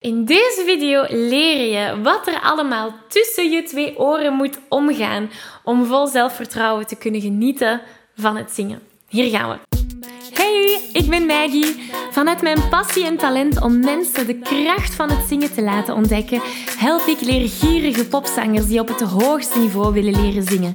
In deze video leer je wat er allemaal tussen je twee oren moet omgaan om vol zelfvertrouwen te kunnen genieten van het zingen. Hier gaan we. Hey, ik ben Maggie. Vanuit mijn passie en talent om mensen de kracht van het zingen te laten ontdekken, help ik leergierige popzangers die op het hoogste niveau willen leren zingen.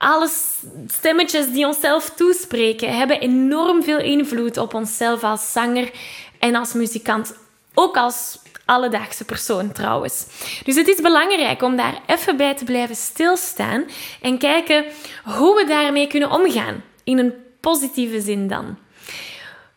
alle stemmetjes die onszelf toespreken hebben enorm veel invloed op onszelf als zanger en als muzikant. Ook als alledaagse persoon trouwens. Dus het is belangrijk om daar even bij te blijven stilstaan en kijken hoe we daarmee kunnen omgaan. In een positieve zin dan.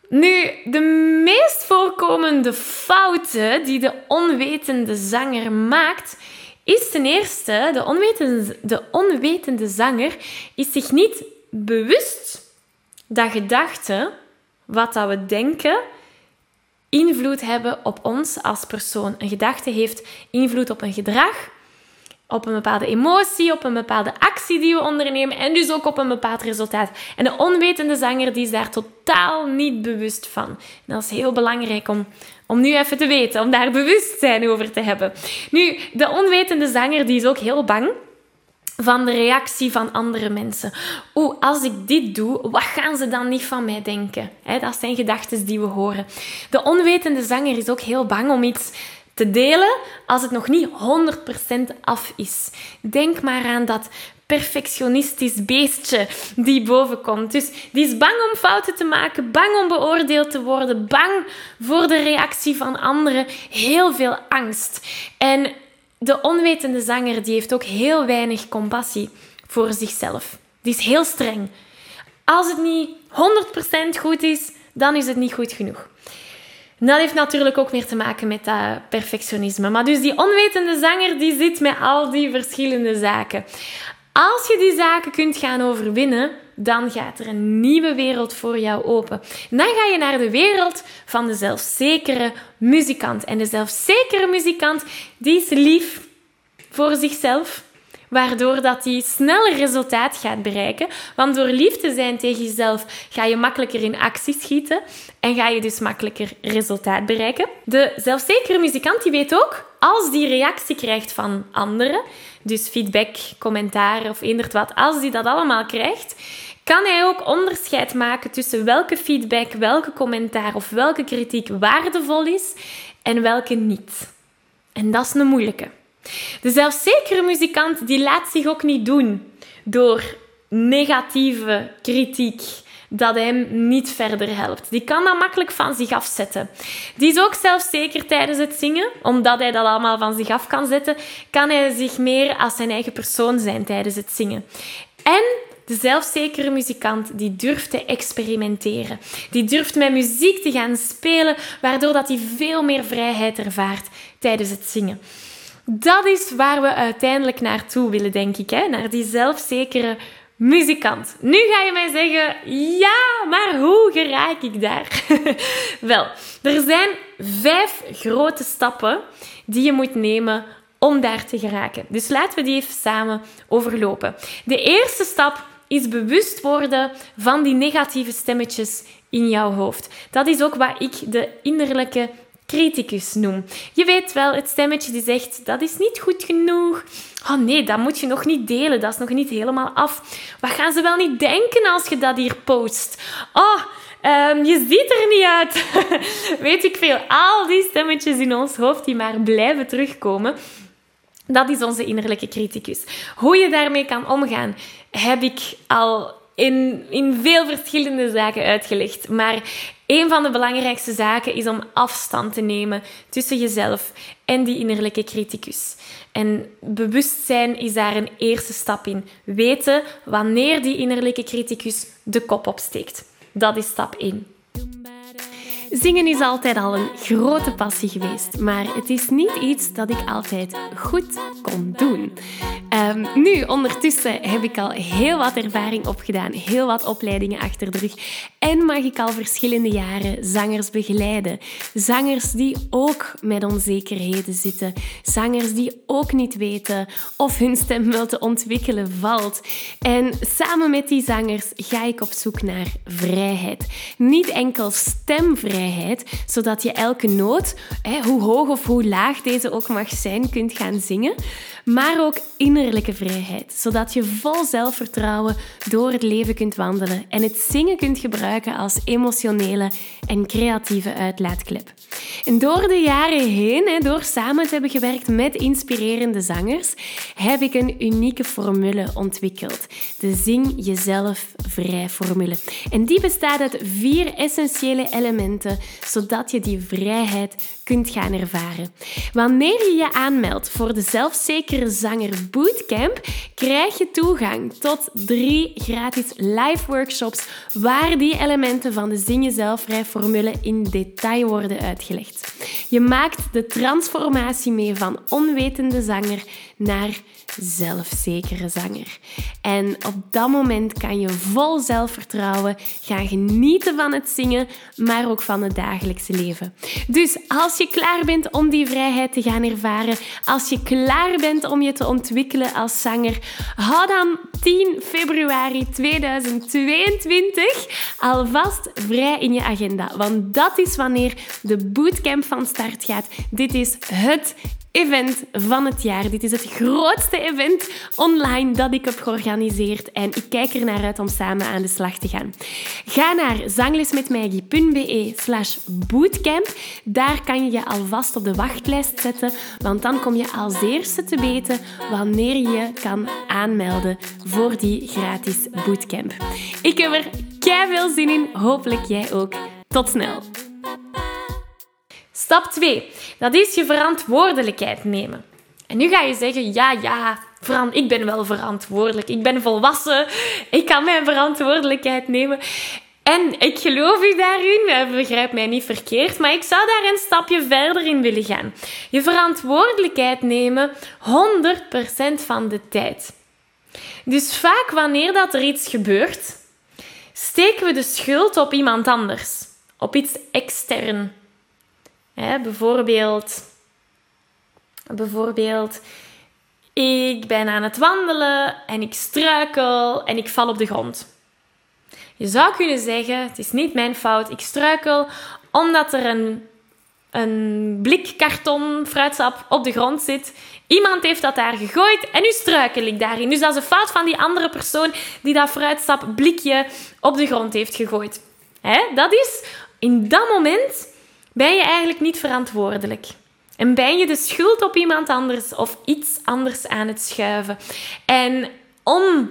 Nu, de meest voorkomende fouten die de onwetende zanger maakt, is ten eerste, de onwetende, de onwetende zanger is zich niet bewust dat gedachten, wat dat we denken, invloed hebben op ons als persoon. Een gedachte heeft invloed op een gedrag, op een bepaalde emotie, op een bepaalde actie die we ondernemen en dus ook op een bepaald resultaat. En de onwetende zanger die is daar totaal niet bewust van. Dat is heel belangrijk om, om nu even te weten, om daar bewustzijn over te hebben. Nu, de onwetende zanger die is ook heel bang van de reactie van andere mensen. Oeh, als ik dit doe, wat gaan ze dan niet van mij denken? dat zijn gedachten die we horen. De onwetende zanger is ook heel bang om iets te delen als het nog niet 100% af is. Denk maar aan dat perfectionistisch beestje die bovenkomt. Dus die is bang om fouten te maken, bang om beoordeeld te worden, bang voor de reactie van anderen, heel veel angst. En de onwetende zanger die heeft ook heel weinig compassie voor zichzelf. Die is heel streng. Als het niet 100% goed is, dan is het niet goed genoeg. dat heeft natuurlijk ook meer te maken met dat perfectionisme. Maar dus die onwetende zanger die zit met al die verschillende zaken. Als je die zaken kunt gaan overwinnen, dan gaat er een nieuwe wereld voor jou open. dan ga je naar de wereld van de zelfzekere muzikant. En de zelfzekere muzikant, die is lief voor zichzelf, waardoor dat hij sneller resultaat gaat bereiken. Want door lief te zijn tegen jezelf ga je makkelijker in actie schieten en ga je dus makkelijker resultaat bereiken. De zelfzekere muzikant die weet ook, als die reactie krijgt van anderen, dus feedback, commentaar of eender wat, als die dat allemaal krijgt, kan hij ook onderscheid maken tussen welke feedback, welke commentaar of welke kritiek waardevol is en welke niet. En dat is een moeilijke. De zelfzekere muzikant die laat zich ook niet doen door negatieve kritiek dat hem niet verder helpt. Die kan dat makkelijk van zich afzetten. Die is ook zelfzeker tijdens het zingen, omdat hij dat allemaal van zich af kan zetten, kan hij zich meer als zijn eigen persoon zijn tijdens het zingen. En de zelfzekere muzikant die durft te experimenteren. Die durft met muziek te gaan spelen, waardoor dat hij veel meer vrijheid ervaart tijdens het zingen. Dat is waar we uiteindelijk naartoe willen, denk ik. Hè? Naar die zelfzekere muzikant. Nu ga je mij zeggen, ja, maar hoe geraak ik daar? Wel, er zijn vijf grote stappen die je moet nemen om daar te geraken. Dus laten we die even samen overlopen. De eerste stap is bewust worden van die negatieve stemmetjes in jouw hoofd. Dat is ook wat ik de innerlijke criticus noem. Je weet wel, het stemmetje die zegt, dat is niet goed genoeg. Oh nee, dat moet je nog niet delen, dat is nog niet helemaal af. Wat gaan ze wel niet denken als je dat hier post? Oh, Ehm, je ziet er niet uit. Weet ik veel. Al die stemmetjes in ons hoofd die maar blijven terugkomen. Dat is onze innerlijke criticus. Hoe je daarmee kan omgaan, heb ik al in, in veel verschillende zaken uitgelegd. Maar een van de belangrijkste zaken is om afstand te nemen tussen jezelf en die innerlijke criticus. En bewustzijn is daar een eerste stap in. Weten wanneer die innerlijke criticus de kop opsteekt. Dat is stap 1. Zingen is altijd al een grote passie geweest, maar het is niet iets dat ik altijd goed kon doen. Um, nu, ondertussen heb ik al heel wat ervaring opgedaan, heel wat opleidingen achter de rug en mag ik al verschillende jaren zangers begeleiden. Zangers die ook met onzekerheden zitten, zangers die ook niet weten of hun stem wel te ontwikkelen valt. En samen met die zangers ga ik op zoek naar vrijheid. Niet enkel stemvrijheid zodat je elke noot, hoe hoog of hoe laag deze ook mag zijn, kunt gaan zingen. Maar ook vrijheid, zodat je vol zelfvertrouwen door het leven kunt wandelen en het zingen kunt gebruiken als emotionele en creatieve uitlaatklep. En door de jaren heen, door samen te hebben gewerkt met inspirerende zangers, heb ik een unieke formule ontwikkeld. De Zing Jezelf Vrij formule. En die bestaat uit vier essentiële elementen, zodat je die vrijheid kunt gaan ervaren. Wanneer je je aanmeldt voor de Zelfzekere Zanger Bootcamp, krijg je toegang tot drie gratis live workshops waar die elementen van de Zing Jezelf Vrij formule in detail worden uitgelegd. Je maakt de transformatie mee van onwetende zanger naar zelfzekere zanger. En op dat moment kan je vol zelfvertrouwen gaan genieten van het zingen, maar ook van het dagelijkse leven. Dus als je klaar bent om die vrijheid te gaan ervaren, als je klaar bent om je te ontwikkelen als zanger, hou dan 10 februari 2022 alvast vrij in je agenda. Want dat is wanneer de bootcamp van start gaat. Dit is het event van het jaar. Dit is het grootste event online dat ik heb georganiseerd en ik kijk er naar uit om samen aan de slag te gaan. Ga naar zanglesmetmaggie.be slash bootcamp. Daar kan je je alvast op de wachtlijst zetten, want dan kom je als eerste te weten wanneer je kan aanmelden voor die gratis bootcamp. Ik heb er kei veel zin in, hopelijk jij ook. Tot snel! Stap 2. Dat is je verantwoordelijkheid nemen. En nu ga je zeggen, ja, ja, ik ben wel verantwoordelijk. Ik ben volwassen. Ik kan mijn verantwoordelijkheid nemen. En ik geloof u daarin, begrijp mij niet verkeerd, maar ik zou daar een stapje verder in willen gaan. Je verantwoordelijkheid nemen 100% van de tijd. Dus vaak wanneer dat er iets gebeurt, steken we de schuld op iemand anders, op iets extern. Hè, bijvoorbeeld, bijvoorbeeld, ik ben aan het wandelen en ik struikel en ik val op de grond. Je zou kunnen zeggen, het is niet mijn fout, ik struikel omdat er een, een blik karton fruitsap op de grond zit. Iemand heeft dat daar gegooid en nu struikel ik daarin. Dus dat is een fout van die andere persoon die dat fruitsap blikje op de grond heeft gegooid. Hè? Dat is in dat moment ben je eigenlijk niet verantwoordelijk. En ben je de schuld op iemand anders of iets anders aan het schuiven. En om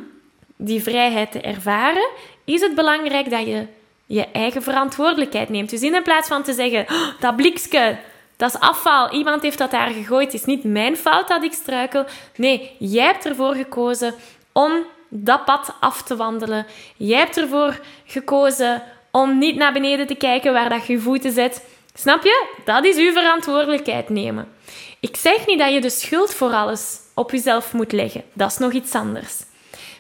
die vrijheid te ervaren, is het belangrijk dat je je eigen verantwoordelijkheid neemt. Dus in plaats van te zeggen, oh, dat blikske, dat is afval, iemand heeft dat daar gegooid, het is niet mijn fout dat ik struikel. Nee, jij hebt ervoor gekozen om dat pad af te wandelen. Jij hebt ervoor gekozen om niet naar beneden te kijken waar dat je je voeten zet. Snap je? Dat is uw verantwoordelijkheid nemen. Ik zeg niet dat je de schuld voor alles op jezelf moet leggen. Dat is nog iets anders.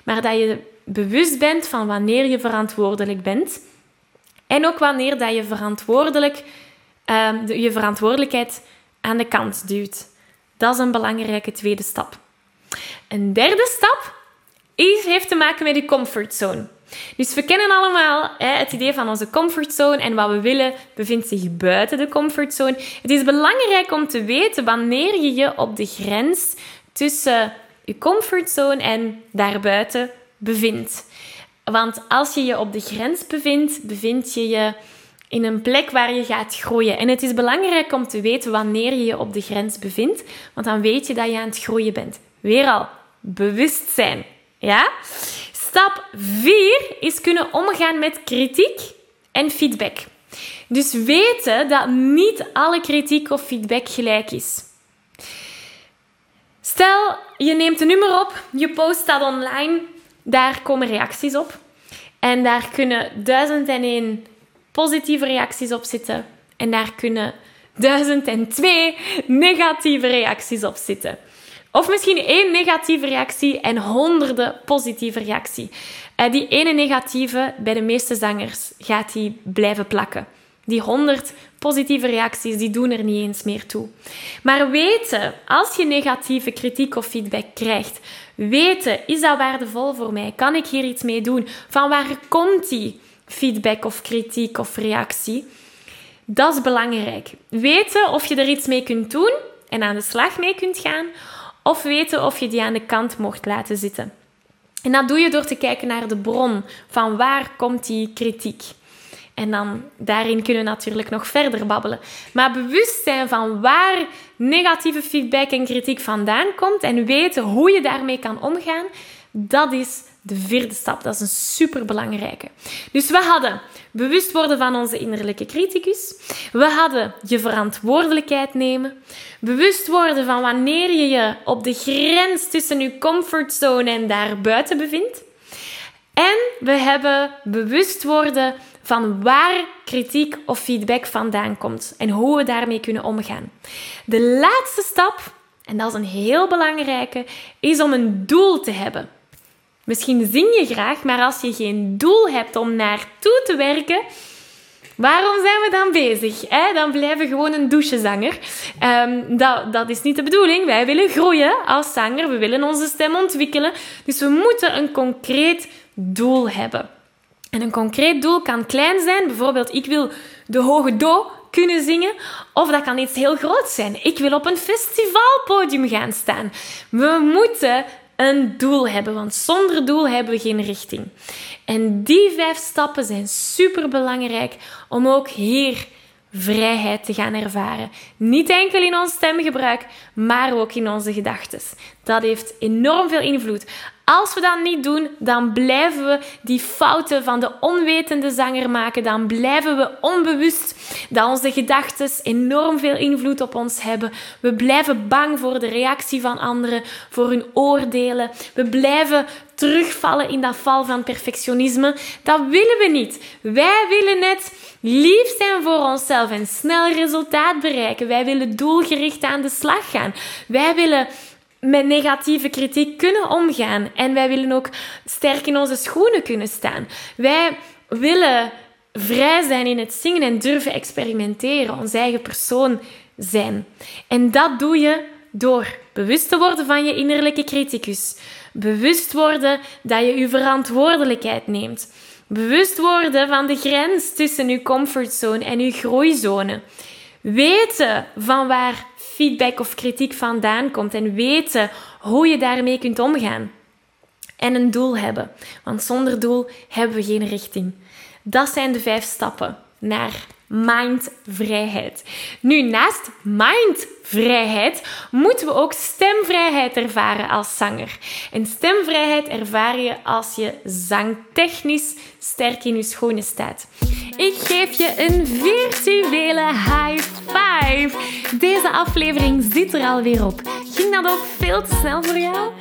Maar dat je bewust bent van wanneer je verantwoordelijk bent. En ook wanneer dat je verantwoordelijk, uh, je verantwoordelijkheid aan de kant duwt. Dat is een belangrijke tweede stap. Een derde stap is, heeft te maken met je comfortzone. Dus we kennen allemaal hè, het idee van onze comfortzone en wat we willen bevindt zich buiten de comfortzone. Het is belangrijk om te weten wanneer je je op de grens tussen je comfortzone en daarbuiten bevindt. Want als je je op de grens bevindt, bevind je je in een plek waar je gaat groeien. En het is belangrijk om te weten wanneer je je op de grens bevindt, want dan weet je dat je aan het groeien bent. Weer al, bewustzijn. Ja? Stap 4 is kunnen omgaan met kritiek en feedback. Dus weten dat niet alle kritiek of feedback gelijk is. Stel, je neemt een nummer op, je post dat online, daar komen reacties op. En daar kunnen duizend en één positieve reacties op zitten. En daar kunnen duizend en twee negatieve reacties op zitten. Of misschien één negatieve reactie en honderden positieve reacties. Uh, die ene negatieve, bij de meeste zangers, gaat die blijven plakken. Die honderd positieve reacties, die doen er niet eens meer toe. Maar weten, als je negatieve kritiek of feedback krijgt, weten, is dat waardevol voor mij? Kan ik hier iets mee doen? Van waar komt die feedback of kritiek of reactie? Dat is belangrijk. Weten of je er iets mee kunt doen en aan de slag mee kunt gaan, of weten of je die aan de kant mocht laten zitten. En dat doe je door te kijken naar de bron van waar komt die kritiek. En dan daarin kunnen we natuurlijk nog verder babbelen. Maar bewust zijn van waar negatieve feedback en kritiek vandaan komt en weten hoe je daarmee kan omgaan, dat is de vierde stap. Dat is een superbelangrijke. Dus we hadden bewust worden van onze innerlijke criticus. We hadden je verantwoordelijkheid nemen. Bewust worden van wanneer je je op de grens tussen je comfortzone en daarbuiten bevindt. En we hebben bewust worden van waar kritiek of feedback vandaan komt en hoe we daarmee kunnen omgaan. De laatste stap, en dat is een heel belangrijke, is om een doel te hebben. Misschien zing je graag, maar als je geen doel hebt om naartoe te werken, waarom zijn we dan bezig? Hè? Dan blijven we gewoon een douchezanger. Um, dat, dat is niet de bedoeling. Wij willen groeien als zanger. We willen onze stem ontwikkelen. Dus we moeten een concreet doel hebben. En een concreet doel kan klein zijn. Bijvoorbeeld, ik wil de hoge do kunnen zingen. Of dat kan iets heel groots zijn. Ik wil op een festivalpodium gaan staan. We moeten een doel hebben, want zonder doel hebben we geen richting. En die vijf stappen zijn super belangrijk om ook hier vrijheid te gaan ervaren. Niet enkel in ons stemgebruik, maar ook in onze gedachten. Dat heeft enorm veel invloed. Als we dat niet doen, dan blijven we die fouten van de onwetende zanger maken. Dan blijven we onbewust dat onze gedachten enorm veel invloed op ons hebben. We blijven bang voor de reactie van anderen, voor hun oordelen. We blijven terugvallen in dat val van perfectionisme. Dat willen we niet. Wij willen net lief zijn voor onszelf en snel resultaat bereiken. Wij willen doelgericht aan de slag gaan. Wij willen met negatieve kritiek kunnen omgaan. En wij willen ook sterk in onze schoenen kunnen staan. Wij willen vrij zijn in het zingen en durven experimenteren, onze eigen persoon zijn. En dat doe je door bewust te worden van je innerlijke criticus. Bewust worden dat je je verantwoordelijkheid neemt. Bewust worden van de grens tussen je comfortzone en je groeizone. Weten van waar feedback of kritiek vandaan komt en weten hoe je daarmee kunt omgaan. En een doel hebben, want zonder doel hebben we geen richting. Dat zijn de vijf stappen naar mindvrijheid. Nu, naast mindvrijheid moeten we ook stemvrijheid ervaren als zanger. En stemvrijheid ervaar je als je zangtechnisch sterk in je schoenen staat. Ik geef je een virtuele high five. Deze aflevering zit er alweer op. Ging dat ook veel te snel voor jou?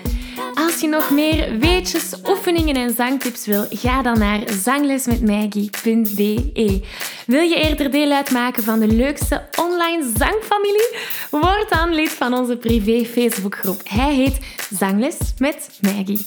Als je nog meer weetjes, oefeningen en zangtips wil, ga dan naar zanglesmetmaggie.be. Wil je eerder deel uitmaken van de leukste online zangfamilie? Word dan lid van onze privé Facebookgroep. Hij heet Zangles met Maggie.